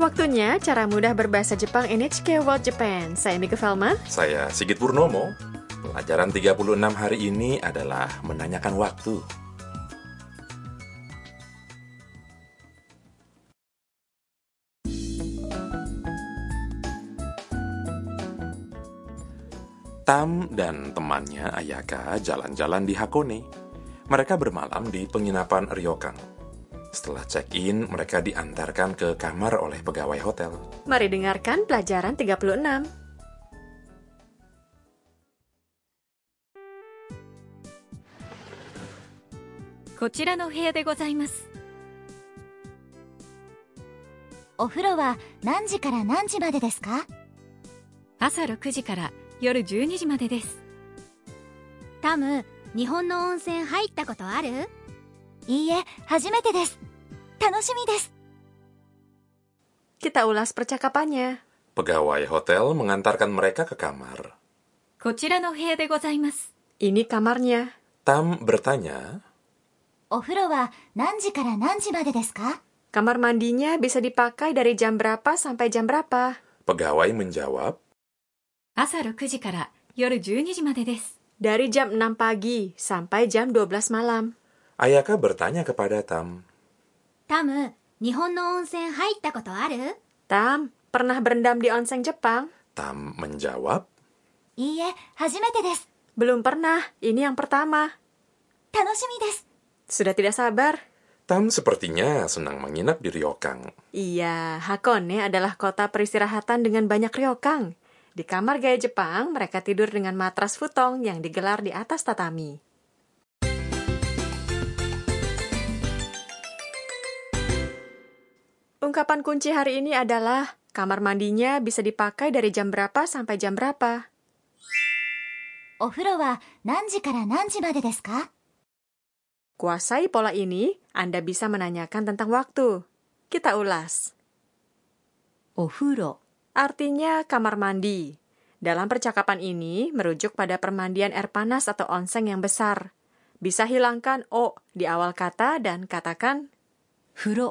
Waktunya cara mudah berbahasa Jepang NHK World Japan. Saya Mika Velma. Saya Sigit Purnomo. Pelajaran 36 hari ini adalah menanyakan waktu. Tam dan temannya Ayaka jalan-jalan di Hakone. Mereka bermalam di penginapan Ryokan. Setelah check-in, mereka diantarkan ke kamar oleh pegawai hotel. Mari dengarkan pelajaran 36. こちらの部屋でございますお風呂は何時から何時までですか朝6時から夜12時までですタム、日本の温泉入ったことあるいいえ、初めてです。楽しみです。 Kita ulas percakapannya. Pegawai hotel mengantarkan mereka ke kamar. こちらの部屋でございます Ini kamarnya. Tam bertanya, お風呂は何時から何時までですか Kamar mandinya bisa dipakai dari jam berapa sampai jam berapa? pegawai menjawab, 朝6時から夜12時までです Dari jam 6 pagi sampai jam 12 malam. Ayaka bertanya kepada Tam. Tam, Nihon no onsen haitta koto aru? Tam, pernah berendam di onsen Jepang? Tam menjawab. Iye, hajimete desu. Belum pernah, ini yang pertama. Tanoshimi desu. Sudah tidak sabar. Tam sepertinya senang menginap di Ryokang. Iya, Hakone adalah kota peristirahatan dengan banyak Ryokang. Di kamar gaya Jepang, mereka tidur dengan matras futong yang digelar di atas tatami. Ungkapan kunci hari ini adalah kamar mandinya bisa dipakai dari jam berapa sampai jam berapa. お風呂は何時から何時までですか Kuasai pola ini, Anda bisa menanyakan tentang waktu. Kita ulas. お風呂 Artinya kamar mandi. Dalam percakapan ini merujuk pada permandian air panas atau onsen yang besar. Bisa hilangkan o di awal kata dan katakan 風呂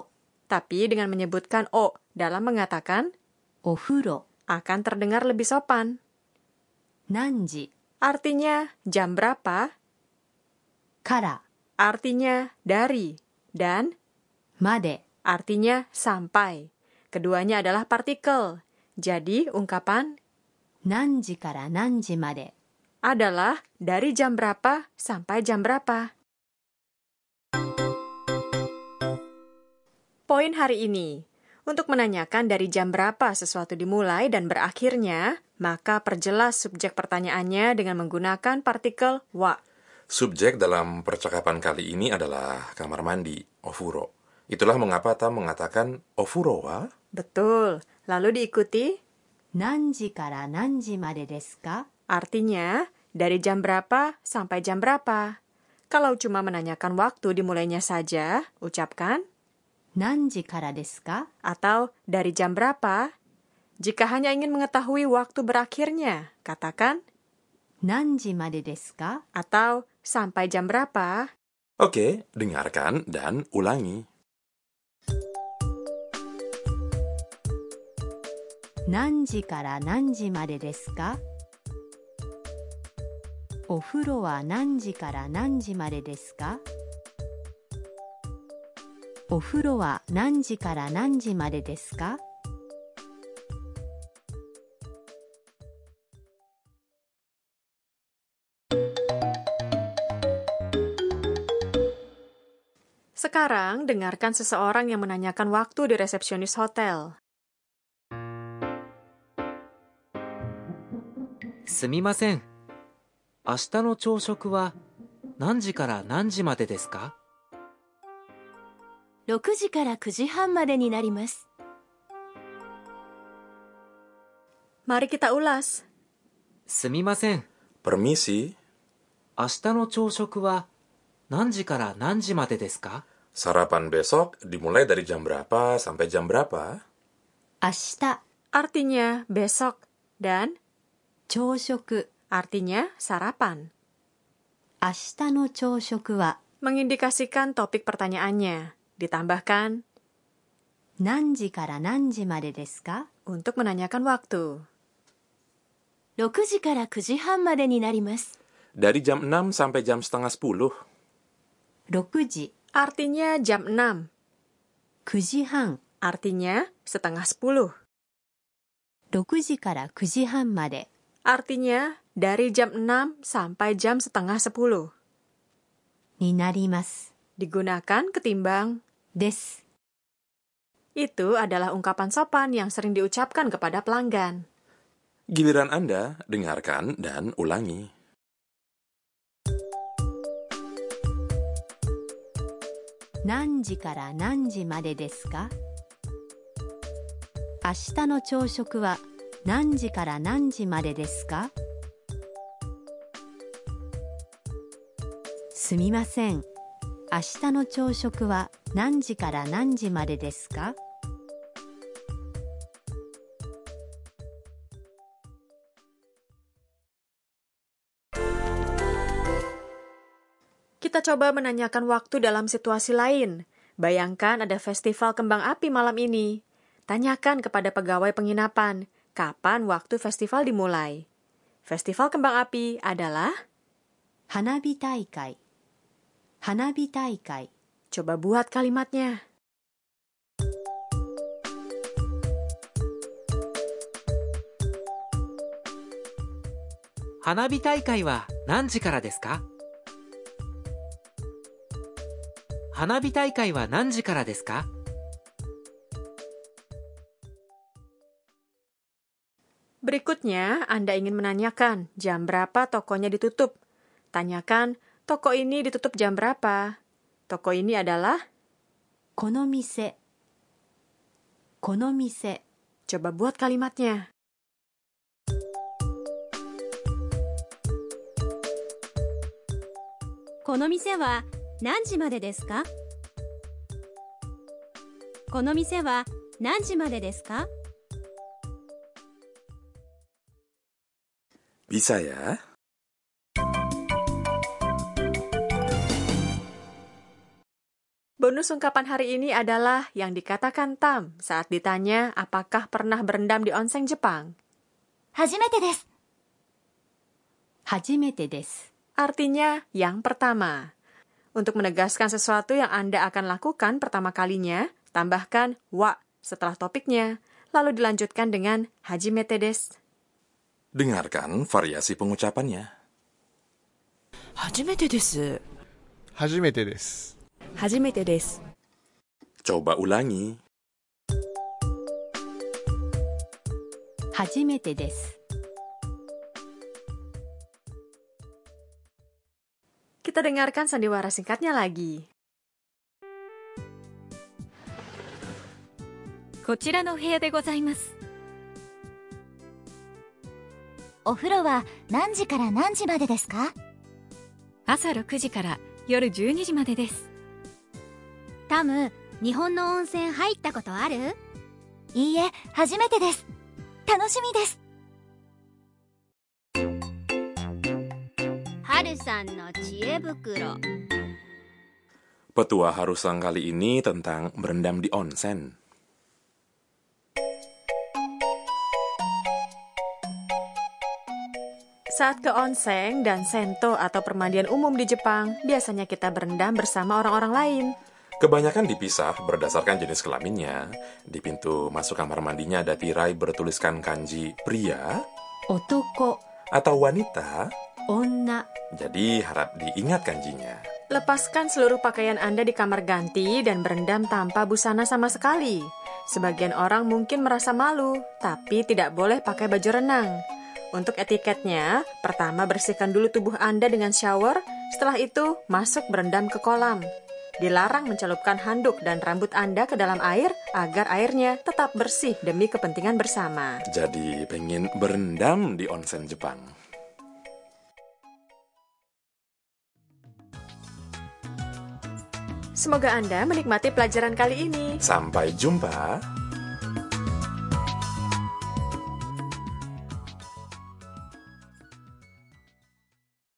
tapi dengan menyebutkan o dalam mengatakan ofuro akan terdengar lebih sopan. Nanji artinya jam berapa? Kara artinya dari dan made artinya sampai. Keduanya adalah partikel. Jadi ungkapan nanji kara nanji made adalah dari jam berapa sampai jam berapa. poin hari ini. Untuk menanyakan dari jam berapa sesuatu dimulai dan berakhirnya, maka perjelas subjek pertanyaannya dengan menggunakan partikel wa. Subjek dalam percakapan kali ini adalah kamar mandi, ofuro. Itulah mengapa ta mengatakan ofuro wa. Betul. Lalu diikuti nanji kara nanji made desu ka? Artinya, dari jam berapa sampai jam berapa. Kalau cuma menanyakan waktu dimulainya saja, ucapkan 何時からですか atau dari jam berapa. Jika hanya ingin mengetahui waktu berakhirnya, katakan 何時までですか atau sampai jam berapa. Oke, dengarkan dan ulangi. 何時から何時までですかお風呂は何時から何時までですか お風呂は何時から何時までですか Sekarang dengarkan seseorang yang menanyakan waktu di resepsionis hotel. すみません。明日の朝食は何時から何時までですか6時から9時半までになります。 Mari kita ulas. すみません。 Permisi, 明日の朝食は何時から何時までですか sarapan besok dimulai dari jam berapa sampai jam berapa? 明日 Artinya besok dan 朝食 artinya sarapan. 明日の朝食は Mengindikasikan topik pertanyaannya. Ditambahkan 何時から何時までですか untuk menanyakan waktu. 6時から9時半までになります。 Dari jam 6 sampai jam setengah 10. 6時 Artinya jam 6. 9時半 Artinya setengah 10. 6時から9時半まで Artinya dari jam 6 sampai jam setengah 10. になります Digunakan ketimbang です itu adalah ungkapan sopan yang sering diucapkan kepada pelanggan. Giliran Anda, dengarkan dan ulangi. 何時から何時までですか明日の朝食は何時から何時までですかすみません 明日の朝食は何時から何時までですか Kita coba menanyakan waktu dalam situasi lain. Bayangkan ada festival kembang api malam ini. Tanyakan kepada pegawai penginapan, kapan waktu festival dimulai. Festival kembang api adalah 花火 Hanabi Taikai. Coba buat kalimatnya. Hanabi Taikai wa nanji kara desu ka? Hanabi Taikai wa nanji kara desu ka? Berikutnya, Anda ingin menanyakan jam berapa tokonya ditutup. Tanyakan Toko ini ditutup jam berapa? Toko ini adalah kono mise. Kono mise. Coba buat kalimatnya. Kono mise wa nanji made desu ka? Kono mise wa nanji made desu ka? Bisa ya? Bonus ungkapan hari ini adalah yang dikatakan Tam saat ditanya apakah pernah berendam di onsen Jepang. Hajimete desu. Hajimete desu. Artinya yang pertama. Untuk menegaskan sesuatu yang Anda akan lakukan pertama kalinya, tambahkan wa setelah topiknya, lalu dilanjutkan dengan hajimete desu. Dengarkan variasi pengucapannya. Hajimete desu. Hajimete desu. 初めてです。初めてです。Coba ulangi. 初めてです Kita dengarkan sandiwara singkatnya lagi. こちらのお部屋でございますお風呂は何時から何時までですか？朝6時から夜12時までですタム日本の温泉入ったことあるいいえ初めてです楽しみです春さんの知恵袋 Petua Harusang kali ini tentang berendam di onsen. Saat ke onsen dan sento atau permandian umum di Jepang, biasanya kita berendam bersama orang-orang lain. Kebanyakan dipisah berdasarkan jenis kelaminnya. Di pintu masuk kamar mandinya ada tirai bertuliskan kanji pria 男 atau wanita, 女 jadi harap diingat kanjinya. Lepaskan seluruh pakaian Anda di kamar ganti dan berendam tanpa busana sama sekali. Sebagian orang mungkin merasa malu, tapi tidak boleh pakai baju renang. Untuk etiketnya, pertama bersihkan dulu tubuh Anda dengan shower, setelah itu masuk berendam ke kolam. Dilarang mencelupkan handuk dan rambut Anda ke dalam air agar airnya tetap bersih demi kepentingan bersama. Jadi pengen berendam di onsen Jepang. Semoga Anda menikmati pelajaran kali ini. Sampai jumpa.